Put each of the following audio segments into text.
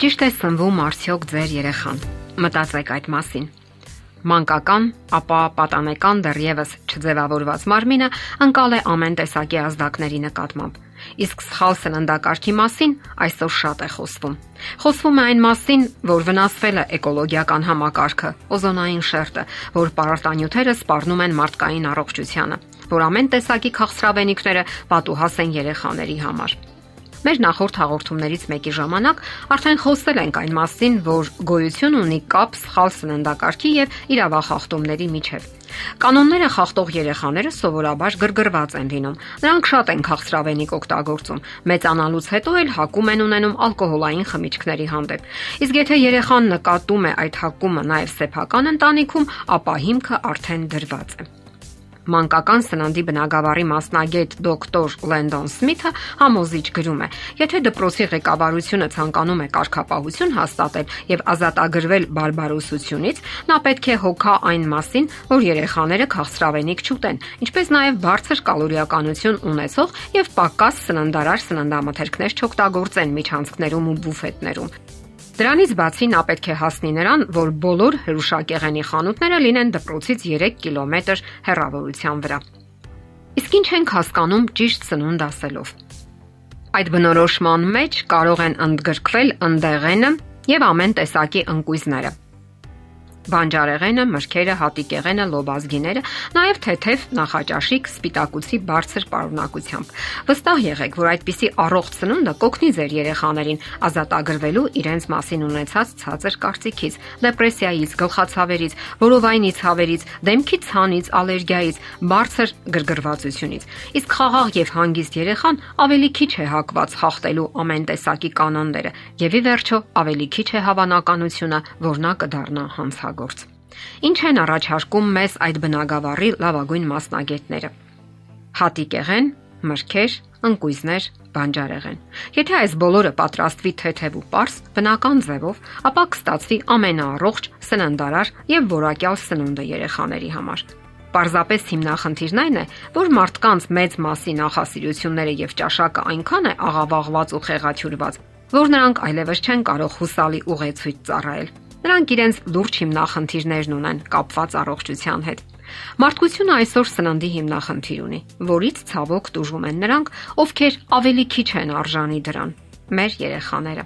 Ճիշտ է սնվում արդյոք ձեր երեխան։ Մտածեք այդ մասին։ Մանկական, ապա պատանեկան դեռևս չձևավորված մարմինը անկալ է ամեն տեսակի ազդակների նկատմամբ։ Իսկ սխալ սննդակարգի մասին այսօր շատ է խոսվում։ Խոսվում է այն մասին, որ վնասվել է էկոլոգիական համակարգը, օզոնային շերտը, որ պարարտանյութերը սպառնում են մարդկային առողջությանը, որ ամեն տեսակի քաղցրավենիքները պատուհաս են երեխաների համար։ Մեր նախորդ հաղորդումներից մեկի ժամանակ արդեն խոսել ենք այն մասին, որ գոյություն ունի կապ սխալ սննդակարգի եւ իրավախախտումների միջև։ Կանոնները խախտող երեխաները սովորաբար գրգռված են լինում։ Նրանք շատ են քաղցրավենիք օգտագործում։ Մեծանալուց հետո էլ հակում են ունենում ալկոհոլային խմիչքների հանդեպ։ Իսկ եթե երեխան նկատում է այդ հակումը նաև սեփական ընտանիքում, ապա հիմքը արդեն դրված է մանկական սննդի բնագավառի մասնագետ դոկտոր Լենդոն Սմիթը համոզիչ գրում է. Եթե դպրոցի ղեկավարությունը ցանկանում է կարգապահություն հաստատել եւ ազատագրվել բարբարոսությունից, նա պետք է հոգա այն մասին, որ երեխաները քաղցրավենիք չուտեն, ինչպես նաեւ բարձր կալորիականություն ունեցող եւ պակաս սննդարար սննդամթերքներ չօգտագործեն միջանցքներում ու բուֆետներում։ Դրանից բացի նա պետք է հասնի նրան, որ բոլոր հրուշակեղենի խանութները լինեն դպրոցից 3 կիլոմետր հեռավորության վրա։ Իսկ ինչ ենք հասկանում ճիշտ սնունդ ասելով։ Այդ բնորոշման մեջ կարող են ընդգրկվել ընդեղենը եւ ամեն տեսակի ընկույզները բանջարեղենը, մրգերը, հատիկեղենը, լոբազգիները, նաև թեթև նախաճաշիկ սպիտակուցի բարձր պարունակությամբ։ Վստահ եղեք, որ այդպիսի առողջ սնունդը կօգնի ձեր երեխաներին ազատագրվելու իրենց մասին ունեցած ցածր կարծիքից, դեպրեսիայից, գլխացավերից, որովայնի ցավերից, դեմքի ցանից, ալերգիայից, բարձր գրգռվածությունից։ Իսկ խաղաղ եւ հանգիստ երեխան ավելի քիչ է հակված խախտելու ամեն տեսակի կանոնները եւ ի վերջո ավելի քիչ է հավանականությունը, որ նա կդառնա հանցագ օգտագործ։ Ինչ են առաջարկում մեզ այդ բնագավառի լավագույն մասնագետները։ Հատիկեղեն, մրգեր, ընկույզներ, բանջարեղեն։ Եթե այս բոլորը պատրաստվի թեթև ու པարս, բնական ձևով, ապա կստացվի ամենաառողջ, սննդարար եւ որակյալ սնունդը երեխաների համար։ Պարզապես հիմնախնդիրն այն է, որ մարդկանց մեծ մասի նախասիրությունները եւ ճաշակը այնքան է աղավաղված ու խեղաթյուրված, որ նրանք այլևս չեն կարող հուսալի ուղեցույց ծառայել։ Նրանք իրենց լուրջ հիմնախնդիրներն ունեն կապված առողջության հետ։ Մարդկությունը այսօր սննդի հիմնախնդիր ունի, որից ցավոք դժում են նրանք, ովքեր ավելի քիչ են արժանի դրան։ Մեր երեխաները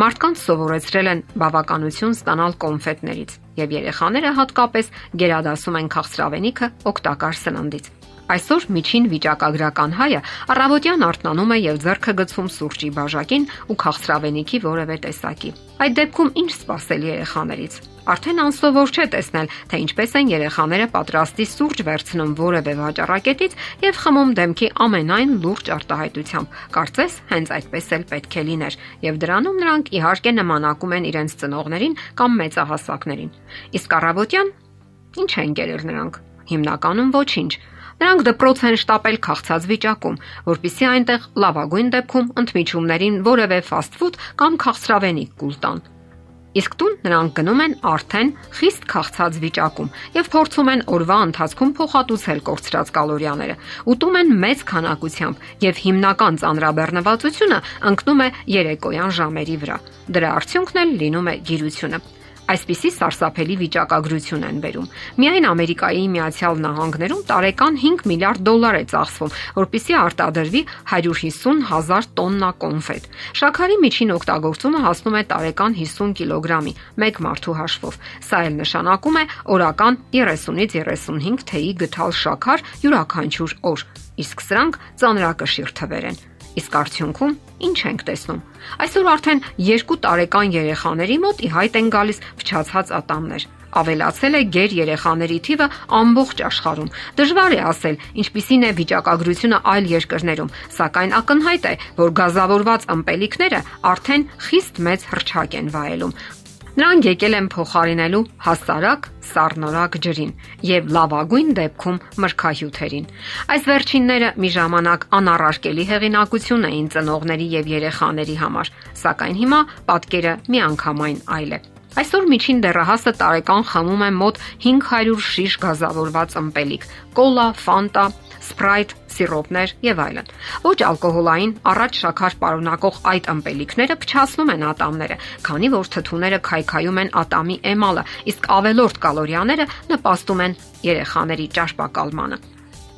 Մարդկանց սովորեցրել են բավականություն ստանալ կոնֆետներից, եւ երեխաները հատկապես գերադասում են քաղցրավենիքը օգտակար սննդից։ Այսօր միջին վիճակագրական հայը առավոտյան արթնանում է եւ ձեռքը գցում սուրճի բաժակին ու քաղցրավենիքի որևէ տեսակի։ Այդ դեպքում ինչ սпасել երեխաներից։ Արդեն անսովոր չէ տեսնել, թե ինչպես են երեխաները պատրաստի սուրճ վերցնում որևէ վաճառակետից եւ խմում դեմքի ամենայն լուրջ արտահայտությամբ։ Կարծես հենց այդպես էլ պետք է լիներ, եւ դրանում նրանք իհարկե նմանակում են իրենց ծնողներին կամ մեծահասակներին։ Իսկ առավոտյան ինչ են գերել նրանք։ Հիմնականում ոչինչ, Նրանք դպրոց են շտապել քաղցած վիճակում, որpիսի այնտեղ լավագույն դեպքում ընդմիջումներին որևէ ֆաստ-ֆուդ կամ քաղցրավենիք կուլ տան։ Իսկ տուն նրանք գնում են արդեն խիստ քաղցած վիճակում եւ փորձում են օրվա ընթացքում փոխհատուցել կորցրած կալորիաները։ Ուտում են մեծ քանակությամբ եւ հիմնական ծանրաբեռնվածությունը ընկնում է երեկոյան ժամերի վրա։ Դրա արդյունքն էլ լինում է գիրությունը։ Այսպիսի սարսափելի վիճակագրություն են բերում։ Միայն Ամերիկայի Միացյալ Նահանգներում տարեկան 5 միլիարդ դոլար է ծախսվում, որpիսի արտադրվի 150 հազար տոննա կոնֆետ։ Շաքարի միջին օգտագործումը հասնում է տարեկան 50 կիլոգրամի մեկ մարդու հաշվով։ Սա էլ նշանակում է օրական 30-ից 35 թեյի գթալ շաքար յուրաքանչյուր օր։ Իսկ սրանք ծանրակշիռ թվեր են։ Իսկ արդյունքում ինչ ենք տեսնում։ Այսօր արդեն 2 տարեկան երեխաների մոտ ի հայտ են գալիս փչացած ատամներ։ Ավելացել է ģեր երեխաների թիվը ամբողջ աշխարհում։ Դժվար է ասել, ինչպիսին է վիճակագրությունը այլ երկրներում, սակայն ակնհայտ է, որ գազավորված ըմպելիքները արդեն խիստ մեծ հրճակ են վայելում։ Նրանք եկել են փոխարինելու հասարակ սառնորակ ջրին եւ լավագույն դեպքում մրգահյութերին։ Այս վերջինները մի ժամանակ անառարկելի հեղինակություն էին ծնողների եւ երեխաների համար, սակայն հիմա պատկերը միանգամայն այլ է։ Այսօր միջին դեռահասը տարեկան խմում է մոտ 500 շիշ գազավորված ըմպելիք՝ կոլա, ֆանտա, սպրայթ, սիրոպներ եւ այլն։ Ոչ ալկոհոլային առաջ շաքար պարունակող այդ ըմպելիքները փչացնում են ատամները, քանի որ թթուները քայքայում են ատամի էմալը, իսկ ավելորտ կալորիաները նպաստում են երեխաների ճարպակալմանը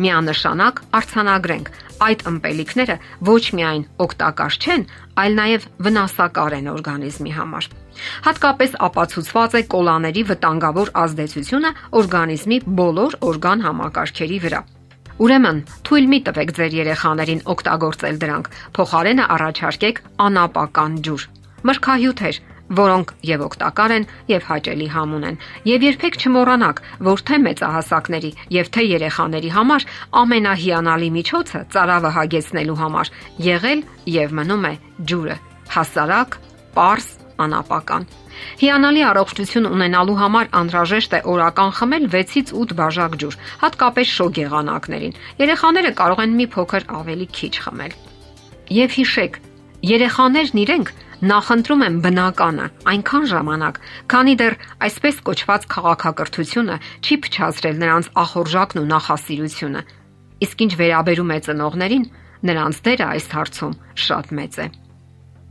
միանշանակ արցանագրենք այդ ըմպելիքները ոչ միայն օգտակար չեն, այլ նաև վնասակար են օրգանիզմի համար։ Հատկապես ապացուցված է կոլաների վտանգավոր ազդեցությունը օրգանիզմի բոլոր օրգան համակարգերի վրա։ Ուրեմն, թույլ մի տվեք ձեր երեխաներին օգտագործել դրանք, փոխարենը առաջարկեք անապական ջուր։ Մրգահյութեր, որոնք եւ օգտակար են եւ հաճելի համուն են։ Եվ երբեք չմոռանաք, որ թե մեծահասակների եւ թե երեխաների համար ամենահիանալի միջոցը ծարավը հագեցնելու համար եղել եւ մնում է ջուրը։ Հասարակ, པարս, անապական։ Հիանալի առողջություն ունենալու համար անհրաժեշտ է օրական խմել 6-ից 8 բաժակ ջուր, հատկապես շոգ եղանակներին։ Երեխաները կարող են մի փոքր ավելի քիչ խմել։ Եվ հիշեք, երեխաներն իրենք նախընտրում են բնականը այնքան ժամանակ, քանի դեռ այսպես կոչված քաղաքակրթությունը չի փչացրել նրանց ախորժակն ու նախասիրությունը։ Իսկ ինչ վերաբերում է ծնողներին, նրանց դերը այս հարցում շատ մեծ է։